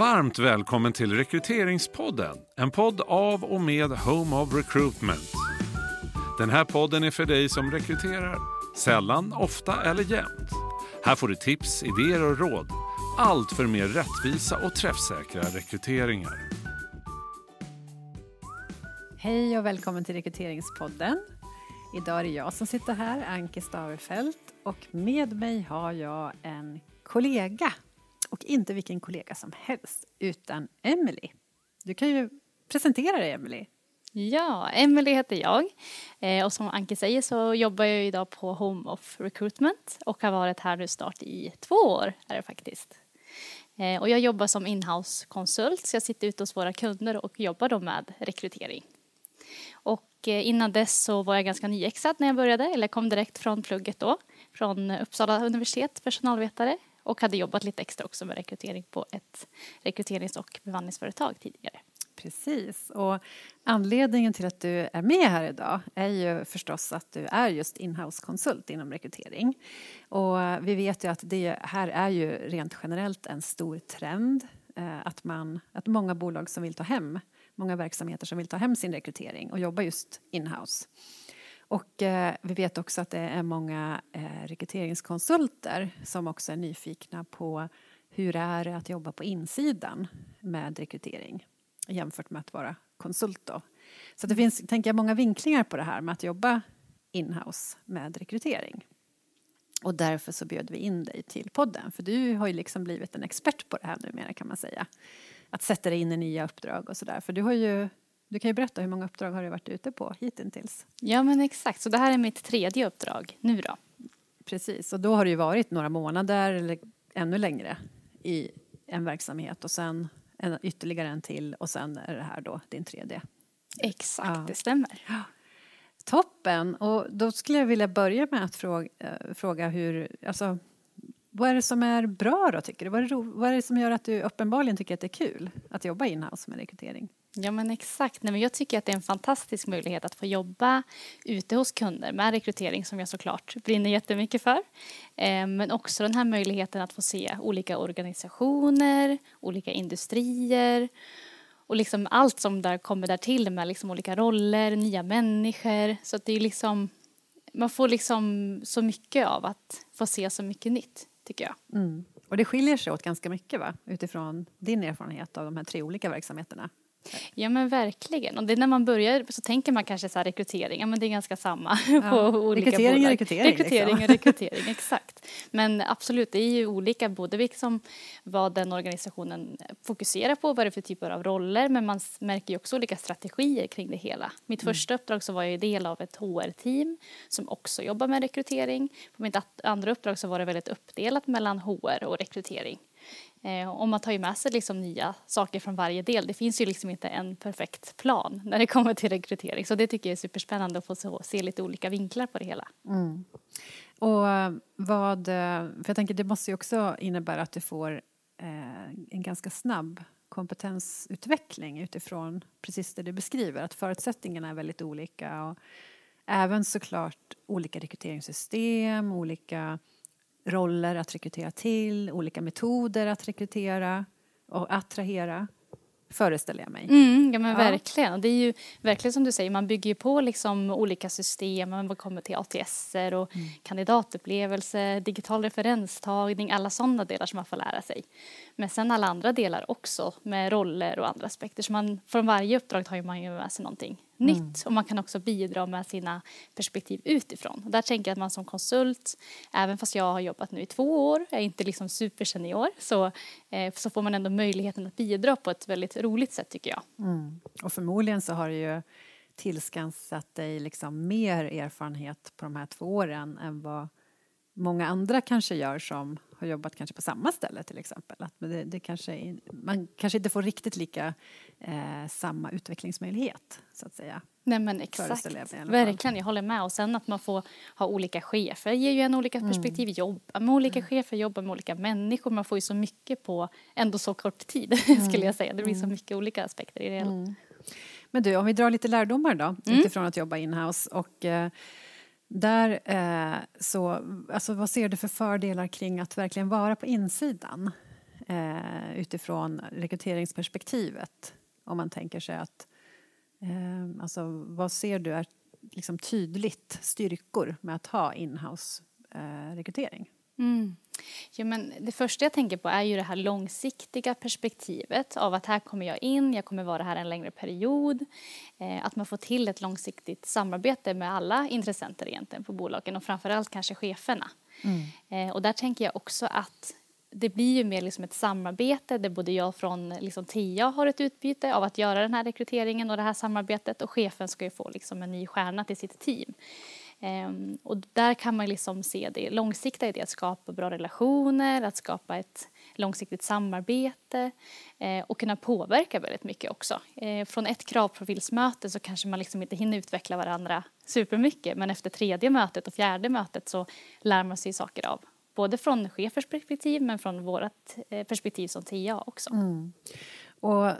Varmt välkommen till Rekryteringspodden, en podd av och med Home of Recruitment. Den här podden är för dig som rekryterar, sällan, ofta eller jämt. Här får du tips, idéer och råd. Allt för mer rättvisa och träffsäkra rekryteringar. Hej och välkommen till Rekryteringspodden. Idag är det jag som sitter här, Anke Stavefelt, och med mig har jag en kollega. Och inte vilken kollega som helst, utan Emily. Du kan ju presentera dig, Emily. Ja, Emily heter jag. Eh, och som Anke säger så jobbar jag idag på Home of Recruitment och har varit här nu snart i två år är det faktiskt. Eh, och jag jobbar som inhouse-konsult så jag sitter ute hos våra kunder och jobbar då med rekrytering. Och eh, innan dess så var jag ganska nyexad när jag började, eller kom direkt från plugget då, från Uppsala universitet, personalvetare och hade jobbat lite extra också med rekrytering på ett rekryterings och bemanningsföretag tidigare. Precis, och anledningen till att du är med här idag är ju förstås att du är just inhouse-konsult inom rekrytering. Och vi vet ju att det här är ju rent generellt en stor trend eh, att, man, att många bolag som vill ta hem, många verksamheter som vill ta hem sin rekrytering och jobba just inhouse. Och eh, vi vet också att det är många eh, rekryteringskonsulter som också är nyfikna på hur är det att jobba på insidan med rekrytering jämfört med att vara konsult. Då. Så det finns, tänker jag, många vinklingar på det här med att jobba inhouse med rekrytering. Och därför så bjöd vi in dig till podden, för du har ju liksom blivit en expert på det här numera kan man säga. Att sätta dig in i nya uppdrag och sådär, för du har ju du kan ju berätta hur många uppdrag har du varit ute på hittills? Ja men exakt, så det här är mitt tredje uppdrag nu då. Precis, och då har det ju varit några månader eller ännu längre i en verksamhet och sen en, ytterligare en till och sen är det här då din tredje. Exakt, ja. det stämmer. Ja. Toppen! Och då skulle jag vilja börja med att fråga, äh, fråga hur, alltså, vad är det som är bra då tycker du? Vad är, det, vad är det som gör att du uppenbarligen tycker att det är kul att jobba inhouse med rekrytering? Ja men exakt. Nej, men jag tycker att det är en fantastisk möjlighet att få jobba ute hos kunder med rekrytering som jag såklart brinner jättemycket för. Eh, men också den här möjligheten att få se olika organisationer, olika industrier och liksom allt som där kommer där till med liksom olika roller, nya människor. Så att det är liksom, man får liksom så mycket av att få se så mycket nytt, tycker jag. Mm. Och det skiljer sig åt ganska mycket va? utifrån din erfarenhet av de här tre olika verksamheterna? Ja men verkligen. Och det är när man börjar så tänker man kanske så här rekrytering, ja men det är ganska samma ja. på olika rekrytering bolag. Rekrytering rekrytering liksom. rekrytering, exakt. Men absolut, det är ju olika både liksom vad den organisationen fokuserar på, vad det är för typer av roller, men man märker ju också olika strategier kring det hela. Mitt mm. första uppdrag så var jag del av ett HR-team som också jobbar med rekrytering. På mitt andra uppdrag så var det väldigt uppdelat mellan HR och rekrytering. Eh, och man tar ju med sig liksom nya saker från varje del. Det finns ju liksom inte en perfekt plan när det kommer till rekrytering. Så det tycker jag är superspännande att få se, se lite olika vinklar på det hela. Mm. Och eh, vad, eh, för jag tänker det måste ju också innebära att du får eh, en ganska snabb kompetensutveckling utifrån precis det du beskriver, att förutsättningarna är väldigt olika och även såklart olika rekryteringssystem, olika roller att rekrytera till, olika metoder att rekrytera och attrahera föreställer jag mig. Mm, ja men ja. verkligen. Det är ju verkligen som du säger, man bygger ju på liksom olika system, man kommer till ATS och mm. kandidatupplevelse, digital referenstagning, alla sådana delar som man får lära sig. Men sen alla andra delar också med roller och andra aspekter. Så man, från varje uppdrag tar man ju med sig någonting mm. nytt och man kan också bidra med sina perspektiv utifrån. Och där tänker jag att man som konsult, även fast jag har jobbat nu i två år, är inte liksom supersenior, så, eh, så får man ändå möjligheten att bidra på ett väldigt roligt sätt tycker jag. Mm. Och förmodligen så har det ju tillskansat dig liksom mer erfarenhet på de här två åren än vad många andra kanske gör som har jobbat kanske på samma ställe till exempel. Att det, det kanske, man kanske inte får riktigt lika eh, samma utvecklingsmöjlighet så att säga. Nej men exakt, verkligen jag håller med och sen att man får ha olika chefer ger ju en olika mm. perspektiv, mm. jobba med olika mm. chefer, jobba med olika människor, man får ju så mycket på ändå så kort tid mm. skulle jag säga, det blir så mm. mycket olika aspekter i det hela. Mm. Men du, om vi drar lite lärdomar då utifrån att jobba inhouse och eh, där eh, så, alltså vad ser du för fördelar kring att verkligen vara på insidan? eh, utifrån rekryteringsperspektivet? Om man tänker sig att, eh, alltså vad ser du är liksom tydligt styrkor med att ha inhouse eh, rekrytering? Mm. Ja, men det första jag tänker på är ju det här långsiktiga perspektivet av att här kommer jag in, jag kommer vara här en längre period. Eh, att man får till ett långsiktigt samarbete med alla intressenter egentligen på bolagen och framförallt kanske cheferna. Mm. Eh, och där tänker jag också att det blir ju mer liksom ett samarbete där både jag från liksom TIA har ett utbyte av att göra den här rekryteringen och det här samarbetet och chefen ska ju få liksom en ny stjärna till sitt team. Um, och där kan man liksom se det långsiktiga i det, att skapa bra relationer, att skapa ett långsiktigt samarbete eh, och kunna påverka väldigt mycket också. Eh, från ett kravprofilsmöte så kanske man liksom inte hinner utveckla varandra supermycket men efter tredje mötet och fjärde mötet så lär man sig saker av både från chefers perspektiv men från vårt eh, perspektiv som TIA också. Mm. Och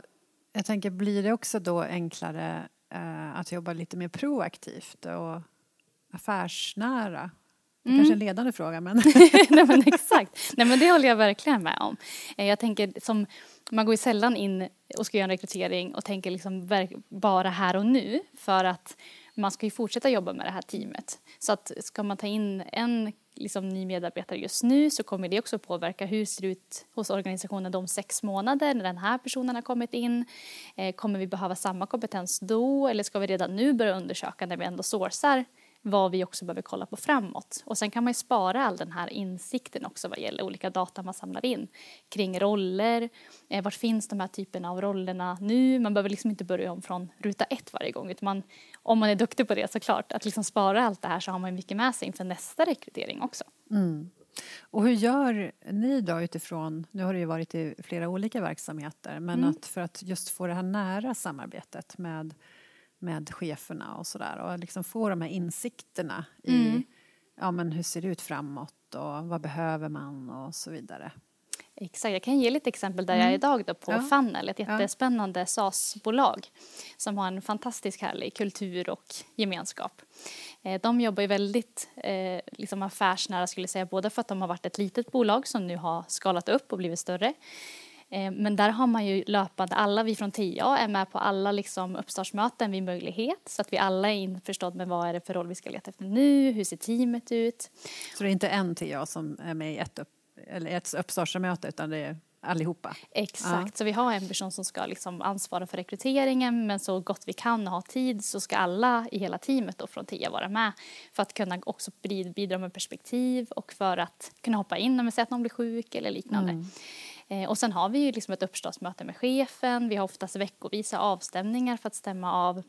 jag tänker, blir det också då enklare eh, att jobba lite mer proaktivt och affärsnära? Det är mm. kanske är en ledande fråga men... Nej men exakt, Nej men det håller jag verkligen med om. Eh, jag tänker som, man går ju sällan in och ska göra en rekrytering och tänker liksom bara här och nu för att man ska ju fortsätta jobba med det här teamet. Så att ska man ta in en liksom, ny medarbetare just nu så kommer det också påverka hur det ser ut hos organisationen de sex månader när den här personen har kommit in. Eh, kommer vi behöva samma kompetens då eller ska vi redan nu börja undersöka när vi ändå sourcar vad vi också behöver kolla på framåt. Och sen kan man ju spara all den här insikten också vad gäller olika data man samlar in kring roller, eh, vart finns de här typerna av rollerna nu? Man behöver liksom inte börja om från ruta ett varje gång utan man, om man är duktig på det såklart, att liksom spara allt det här så har man mycket med sig inför nästa rekrytering också. Mm. Och hur gör ni då utifrån, nu har det ju varit i flera olika verksamheter, men mm. att för att just få det här nära samarbetet med med cheferna och sådär och liksom få de här insikterna i mm. ja, men hur ser det ut framåt och vad behöver man och så vidare. Exakt, jag kan ge lite exempel där mm. jag är idag då på ja. Funnel, ett jättespännande ja. SAS-bolag som har en fantastisk härlig kultur och gemenskap. Eh, de jobbar ju väldigt eh, liksom affärsnära skulle jag säga, både för att de har varit ett litet bolag som nu har skalat upp och blivit större men där har man ju löpande, alla vi från TIA är med på alla liksom uppstartsmöten vid möjlighet så att vi alla är införstådda med vad är det för roll vi ska leta efter nu, hur ser teamet ut. Så det är inte en TIA som är med i ett, upp, eller ett uppstartsmöte utan det är allihopa? Exakt, ja. så vi har en person som ska liksom ansvara för rekryteringen men så gott vi kan och ha tid så ska alla i hela teamet då från TIA vara med för att kunna också bidra med perspektiv och för att kunna hoppa in om vi ser att någon blir sjuk eller liknande. Mm. Eh, och sen har vi ju liksom ett uppstartsmöte med chefen, vi har oftast veckovisa avstämningar för att stämma av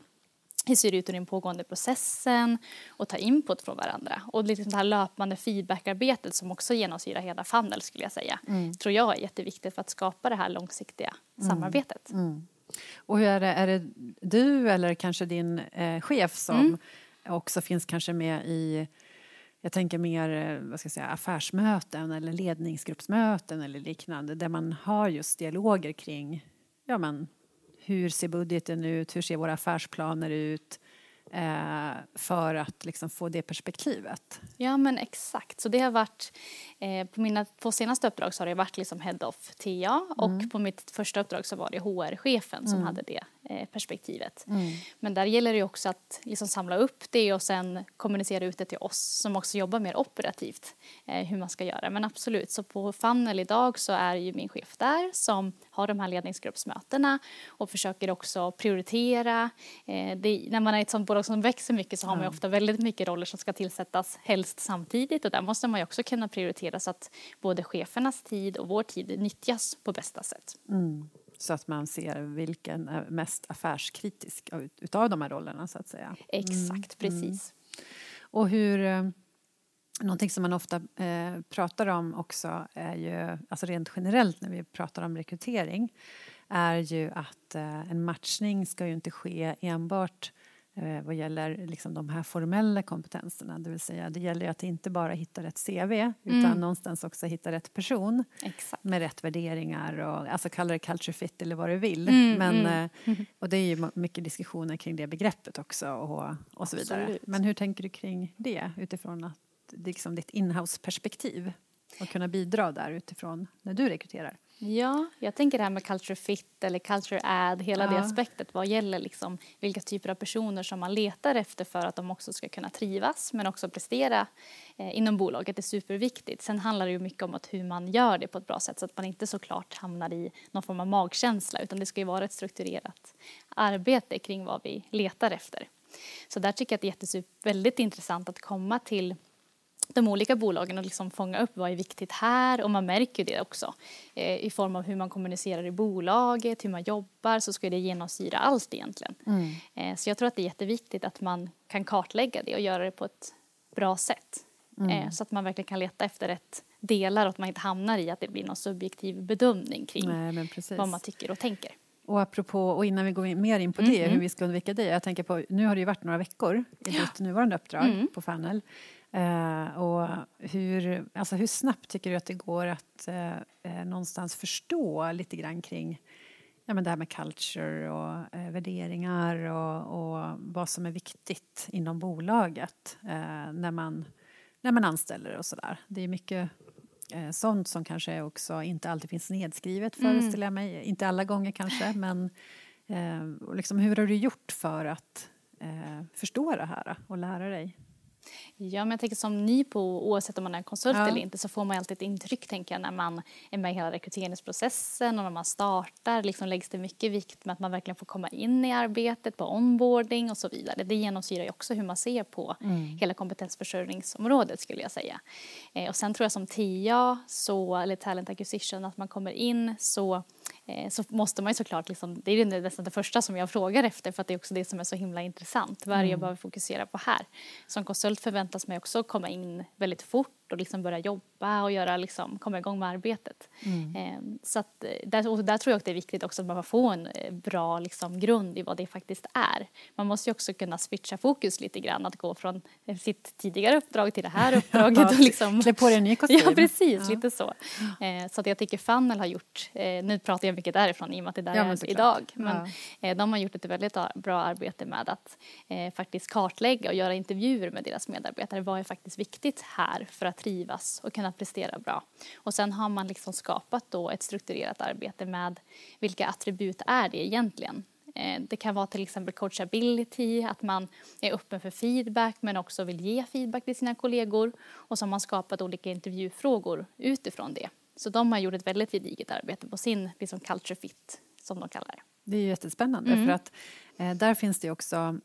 hur ser det ut i den pågående processen och ta input från varandra. Och liksom det här löpande feedbackarbetet som också genomsyrar hela Funnel skulle jag säga, mm. tror jag är jätteviktigt för att skapa det här långsiktiga mm. samarbetet. Mm. Och hur är det, är det du eller kanske din eh, chef som mm. också finns kanske med i jag tänker mer eh, vad ska jag säga, affärsmöten eller ledningsgruppsmöten eller liknande där man har just dialoger kring ja, men, hur ser budgeten ut, hur ser våra affärsplaner ut, eh, för att liksom få det perspektivet. Ja men exakt, så det har varit eh, på mina två senaste uppdrag så har det varit liksom head of TA och mm. på mitt första uppdrag så var det HR-chefen som mm. hade det eh, perspektivet. Mm. Men där gäller det också att liksom samla upp det och sen kommunicera ut det till oss som också jobbar mer operativt eh, hur man ska göra. Men absolut, så på Funnel idag så är ju min chef där som har de här ledningsgruppsmötena och försöker också prioritera. Eh, det, när man är ett sånt bolag som växer mycket så har man ofta väldigt mycket roller som ska tillsättas helst samtidigt och där måste man ju också kunna prioritera så att både chefernas tid och vår tid nyttjas på bästa sätt. Mm. Så att man ser vilken är mest affärskritisk utav de här rollerna så att säga. Exakt, mm. precis. Mm. Och hur eh, Någonting som man ofta eh, pratar om också är ju, alltså rent generellt när vi pratar om rekrytering, är ju att eh, en matchning ska ju inte ske enbart eh, vad gäller liksom de här formella kompetenserna. Det vill säga, det gäller ju att inte bara hitta rätt CV utan mm. någonstans också hitta rätt person Exakt. med rätt värderingar och alltså kalla det culture fit eller vad du vill. Mm, Men, mm. Eh, och det är ju mycket diskussioner kring det begreppet också och, och så vidare. Absolut. Men hur tänker du kring det utifrån att liksom ditt inhouse-perspektiv och kunna bidra där utifrån när du rekryterar? Ja, jag tänker det här med culture fit eller culture add, hela Ja. det aspektet vad gäller liksom vilka typer av personer som man letar efter för att de också ska kunna trivas men också prestera eh, inom bolaget är superviktigt. Sen handlar det ju mycket om att hur man gör det på ett bra sätt så att man inte såklart hamnar i någon form av magkänsla utan det ska ju vara ett strukturerat arbete kring vad vi letar efter. Så där tycker jag att det är väldigt intressant att komma till de olika bolagen och liksom fånga upp vad är viktigt här och man märker det också eh, i form av hur man kommunicerar i bolaget, hur man jobbar så ska det genomsyra allt egentligen. Eh, så jag tror att det är jätteviktigt att man kan kartlägga det och göra det på ett bra sätt eh, så att man verkligen kan leta efter rätt delar och att man inte hamnar i att det blir någon subjektiv bedömning kring Nej, vad man tycker och tänker. Och apropå, och innan vi går in, mer in på Mm, det, hur vi ska undvika det. Jag tänker på, nu har det ju varit några veckor i ditt nuvarande uppdrag Mm. på Fanel. Eh, och hur, alltså hur snabbt tycker du att det går att eh, eh, någonstans förstå lite grann kring ja, men det här med culture och eh, värderingar och, och vad som är viktigt inom bolaget eh, när, man, när man anställer och sådär. Det är mycket eh, sånt som kanske också inte alltid finns nedskrivet föreställer jag mig. Inte alla gånger kanske, men liksom, hur har du gjort för att förstå det här och lära dig? Ja, men jag tänker som ny på, oavsett om man är konsult Ja. eller inte, så får man alltid ett intryck, tänker jag, när man är med i hela rekryteringsprocessen och när man startar, liksom läggs det mycket vikt med att man verkligen får komma in i arbetet, på onboarding och så vidare. Det genomsyrar ju också hur man ser på hela kompetensförsörjningsområdet, skulle jag säga. Eh, och sen tror jag som TIA, så, eller Talent Acquisition, att man kommer in så så måste man ju såklart, liksom, det är ju nästan det första som jag frågar efter för att det är också det som är så himla intressant. Vad är det jag behöver fokusera på här? Som konsult förväntas man också komma in väldigt fort och liksom börja jobba och göra, liksom, komma igång med arbetet. Eh, så att, eh, där, där tror jag att det är viktigt också att man får en eh, bra liksom, grund i vad det faktiskt är. Man måste ju också kunna switcha fokus lite grann, att gå från eh, sitt tidigare uppdrag till det här uppdraget. och liksom, Klä på dig en ny kostym. Ja, precis. Lite så. Eh, så att jag tycker Funnel har gjort, nu pratar jag mycket därifrån i och med att det är där Ja, men är idag. Men Ja. de har gjort ett väldigt bra arbete med att faktiskt kartlägga och göra intervjuer med deras medarbetare. Vad är faktiskt viktigt här för att trivas och kunna prestera bra? Och sen har man liksom skapat då ett strukturerat arbete med vilka attribut är det egentligen? Eh, Det kan vara till exempel coachability, att man är öppen för feedback men också vill ge feedback till sina kollegor. Och så har man skapat olika intervjufrågor utifrån det. Så de har gjort ett väldigt gediget arbete på sin liksom, culture fit, som de kallar det. Det är ju jättespännande Mm. för att eh, där finns det också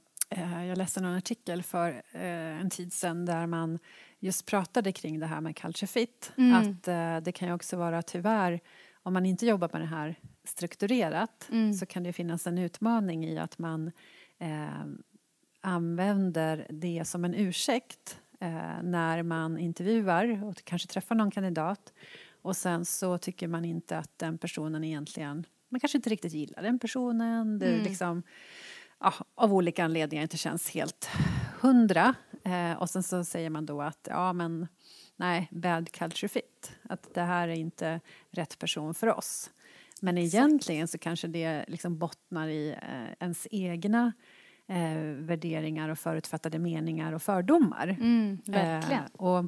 jag läste någon artikel för eh, en tid sedan där man just pratade kring det här med culture fit. Mm. Att eh, det kan ju också vara tyvärr, om man inte jobbar med det här strukturerat Mm. så kan det finnas en utmaning i att man eh, använder det som en ursäkt eh, när man intervjuar och kanske träffar någon kandidat och sen så tycker man inte att den personen egentligen, man kanske inte riktigt gillar den personen, det Mm. liksom ja, av olika anledningar inte känns helt hundra. Eh, och sen så säger man då att ja men nej, bad culture fit. Att det här är inte rätt person för oss. Men egentligen så kanske det liksom bottnar i eh, ens egna eh, värderingar och förutfattade meningar och fördomar. verkligen. Eh, och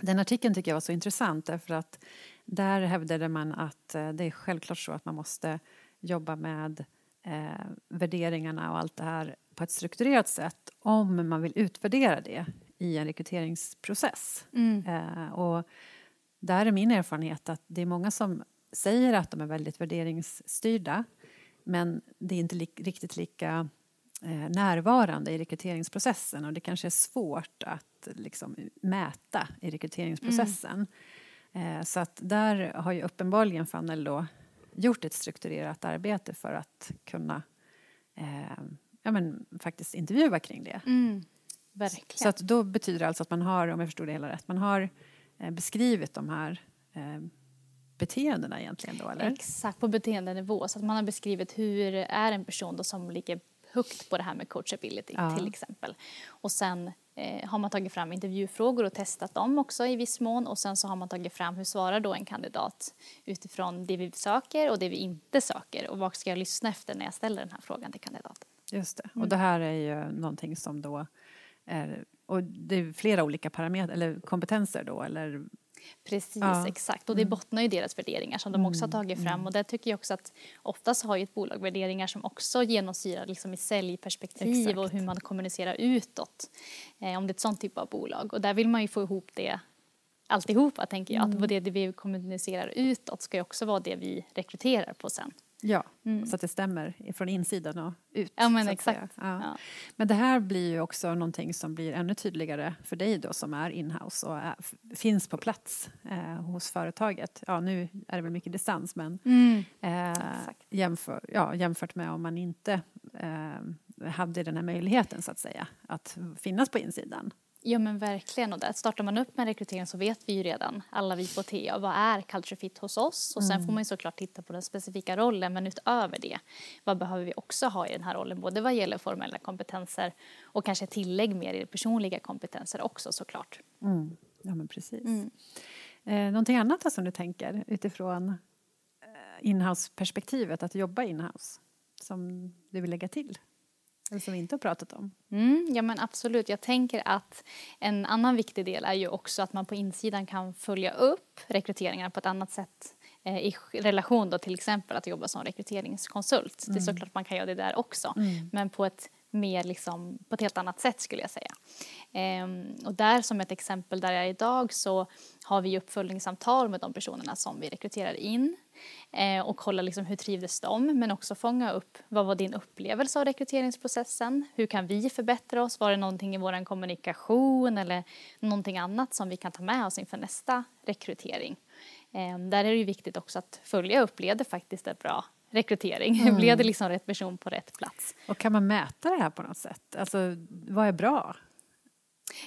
den artikeln tycker jag var så intressant därför att där hävdade man att eh, det är självklart så att man måste jobba med eh, värderingarna och allt det här på ett strukturerat sätt om man vill utvärdera det i en rekryteringsprocess. Eh, och där är min erfarenhet att det är många som säger att de är väldigt värderingsstyrda men det är inte li- riktigt lika eh, närvarande i rekryteringsprocessen och det kanske är svårt att liksom, mäta i rekryteringsprocessen. Eh, så att där har ju uppenbarligen Funnel då gjort ett strukturerat arbete för att kunna eh, ja, men, faktiskt intervjua kring det. Mm, verkligen. Så att då betyder det alltså att man har, om jag förstår det hela rätt, man har eh, beskrivit de här eh, beteendena egentligen då, eller? Exakt, på beteendenivå. Så att man har beskrivit hur är en person då som ligger högt på det här med coachability Ja. till exempel. Och sen har man tagit fram intervjufrågor och testat dem också i viss mån och sen så har man tagit fram hur svarar då en kandidat utifrån det vi söker och det vi inte söker och vad ska jag lyssna efter när jag ställer den här frågan till kandidaten. Just det. Mm. Och det här är ju någonting som då är, och det är flera olika parametrar, eller kompetenser då, eller Precis, ja. exakt. Och det mm. bottnar ju deras värderingar som de också har mm, tagit fram. Mm. Och där tycker jag också att oftast har ju ett bolag värderingar som också genomsyrar liksom i säljperspektiv exakt. och hur man kommunicerar utåt. Eh, om det är ett sånt typ av bolag. Och där vill man ju få ihop det alltihopa tänker jag. Mm. Att det vi kommunicerar utåt ska ju också vara det vi rekryterar på sen. Ja, mm. så att det stämmer från insidan och ut. Ja, men exakt. Ja. Ja. Men det här blir ju också någonting som blir ännu tydligare för dig då som är inhouse och är, finns på plats eh, hos företaget. Ja, nu är det väl mycket distans men mm. eh, jämför, ja, jämfört med om man inte eh, hade den här möjligheten så att säga att finnas på insidan. Ja men verkligen och där startar man upp med rekrytering så vet vi ju redan, alla vi på TA, vad är culture fit hos oss och sen mm. får man ju såklart titta på den specifika rollen men utöver det, vad behöver vi också ha i den här rollen både vad gäller formella kompetenser och kanske tillägg mer i personliga kompetenser också såklart. Mm. Ja men precis. Mm. Eh, någonting annat som du tänker utifrån eh, inhouse-perspektivet, att jobba inhouse, som du vill lägga till? Eller som vi inte har pratat om. Mm, ja men absolut. Jag tänker att en annan viktig del är ju också att man på insidan kan följa upp rekryteringarna på ett annat sätt eh, i relation då till exempel att jobba som rekryteringskonsult. Mm. Det är mm. såklart man kan göra det där också. Mm. Men på ett mer liksom, på ett helt annat sätt skulle jag säga. Ehm, och där som ett exempel där jag är idag så har vi uppföljningssamtal med de personerna som vi rekryterar in ehm, och kolla liksom hur trivdes de men också fånga upp vad var din upplevelse av rekryteringsprocessen? Hur kan vi förbättra oss? Var det någonting i vår kommunikation eller någonting annat som vi kan ta med oss inför nästa rekrytering? Ehm, där är det ju viktigt också att följa upp, leder faktiskt ett bra rekrytering? Mm. Blev det liksom rätt person på rätt plats? Och kan man mäta det här på något sätt? Alltså, vad är bra?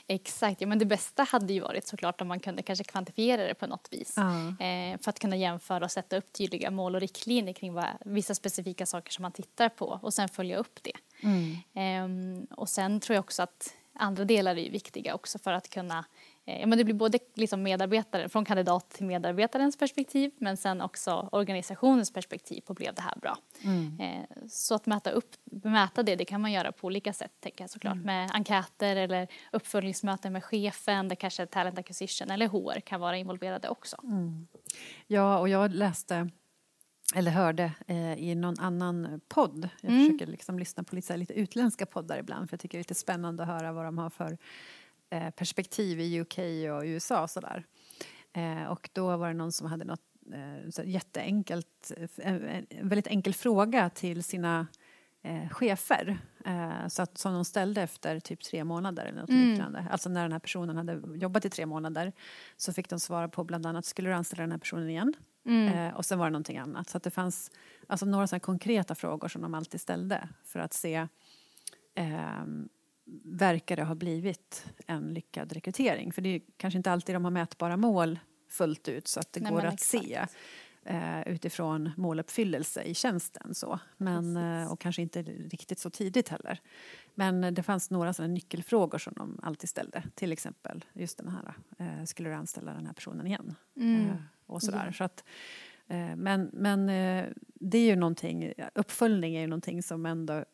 Exakt, ja, men det bästa hade ju varit såklart om man kunde kanske kvantifiera det på något vis. Uh. Eh, för att kunna jämföra och sätta upp tydliga mål och riktlinjer kring vad, vissa specifika saker som man tittar på och sen följa upp det. Mm. Eh, och sen tror jag också att andra delar är viktiga också för att kunna ja, men det blir både liksom medarbetare, från kandidat till medarbetarens perspektiv men sen också organisationens perspektiv på blev det här bra. Mm. Eh, så att mäta, upp, mäta det, det kan man göra på olika sätt tänker jag såklart mm. med enkäter eller uppföljningsmöten med chefen där kanske talent acquisition eller HR kan vara involverade också. Mm. Ja, och jag läste eller hörde eh, i någon annan podd. Jag mm. försöker liksom lyssna på lite, lite utländska poddar ibland för jag tycker det är lite spännande att höra vad de har för Eh, perspektiv i UK och USA och sådär. Eh, och då var det någon som hade något eh, jätteenkelt, en väldigt enkel fråga till sina eh, chefer eh, så att, som de ställde efter typ tre månader eller något mm. liknande. Alltså när den här personen hade jobbat i tre månader så fick de svara på bland annat skulle du anställa den här personen igen? Mm. Eh, och sen var det någonting annat. Så att det fanns alltså, några sådana konkreta frågor som de alltid ställde för att se ehm, verkar det ha blivit en lyckad rekrytering. För det är kanske inte alltid de har mätbara mål fullt ut så att det Nej, går att exakt. se eh, utifrån måluppfyllelse i tjänsten. Så. Men, eh, och kanske inte riktigt så tidigt heller. Men det fanns några sådana nyckelfrågor som de alltid ställde. Till exempel just den här, eh, skulle du anställa den här personen igen? Mm. Eh, och sådär. Ja. Så att, eh, men men eh, det är ju någonting, uppföljning är ju någonting som ändå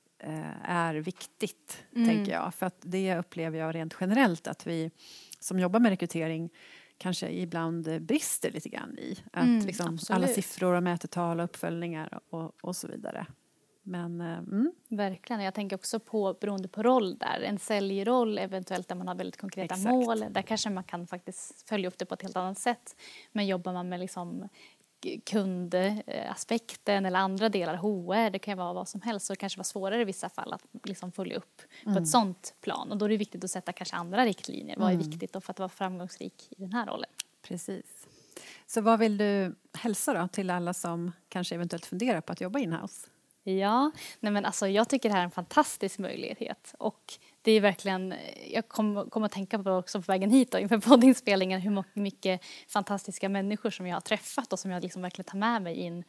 är viktigt, mm. tänker jag. För att det upplever jag rent generellt att vi som jobbar med rekrytering kanske ibland brister lite grann i. Att mm, liksom alla siffror och mätetal och uppföljningar och, och så vidare. Men, eh, mm. Verkligen. Jag tänker också på beroende på roll där. En säljroll eventuellt där man har väldigt konkreta Exakt. mål. Där kanske man kan faktiskt följa upp det på ett helt annat sätt. Men jobbar man med liksom kundaspekten eller andra delar, HR, det kan vara vad som helst, så det kanske var svårare i vissa fall att liksom följa upp mm. på ett sånt plan. Och då är det viktigt att sätta kanske andra riktlinjer. Mm. Vad är mm. viktigt för att vara framgångsrik i den här rollen? Precis. Så vad vill du hälsa då till alla som kanske eventuellt funderar på att jobba inhouse? Ja, nej men alltså jag tycker det här är en fantastisk möjlighet och det är verkligen, jag kom, kom att tänka på också på vägen hit då, inför poddinspelningen hur mycket fantastiska människor som jag har träffat och som jag liksom verkligen tar med mig in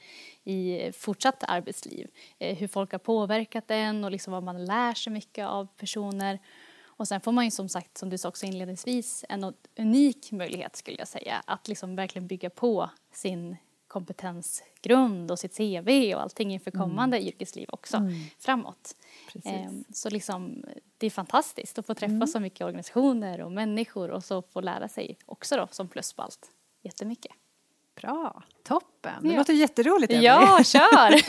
i fortsatt arbetsliv. Eh, hur folk har påverkat en och liksom vad man lär sig mycket av personer. Och sen får man ju som sagt, som du sa också inledningsvis, en unik möjlighet skulle jag säga att liksom verkligen bygga på sin kompetensgrund och sitt CV och allting inför mm. kommande mm. yrkesliv också mm. framåt. Ehm, så liksom, det är fantastiskt att få träffa mm. så mycket organisationer och människor och så få lära sig också då som plus på allt. jättemycket. Bra, toppen. Det Ja. låter jätteroligt. Emelie. Ja, kör!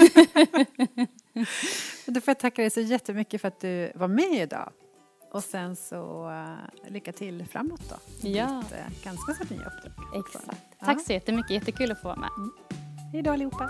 Då får jag tacka dig så jättemycket för att du var med idag. Och sen så uh, lycka till framåt då. Ja. Ditt, uh, ganska så nya uppdrag. Exakt. Tack så jättemycket, jättekul att få vara med. Hej då allihopa.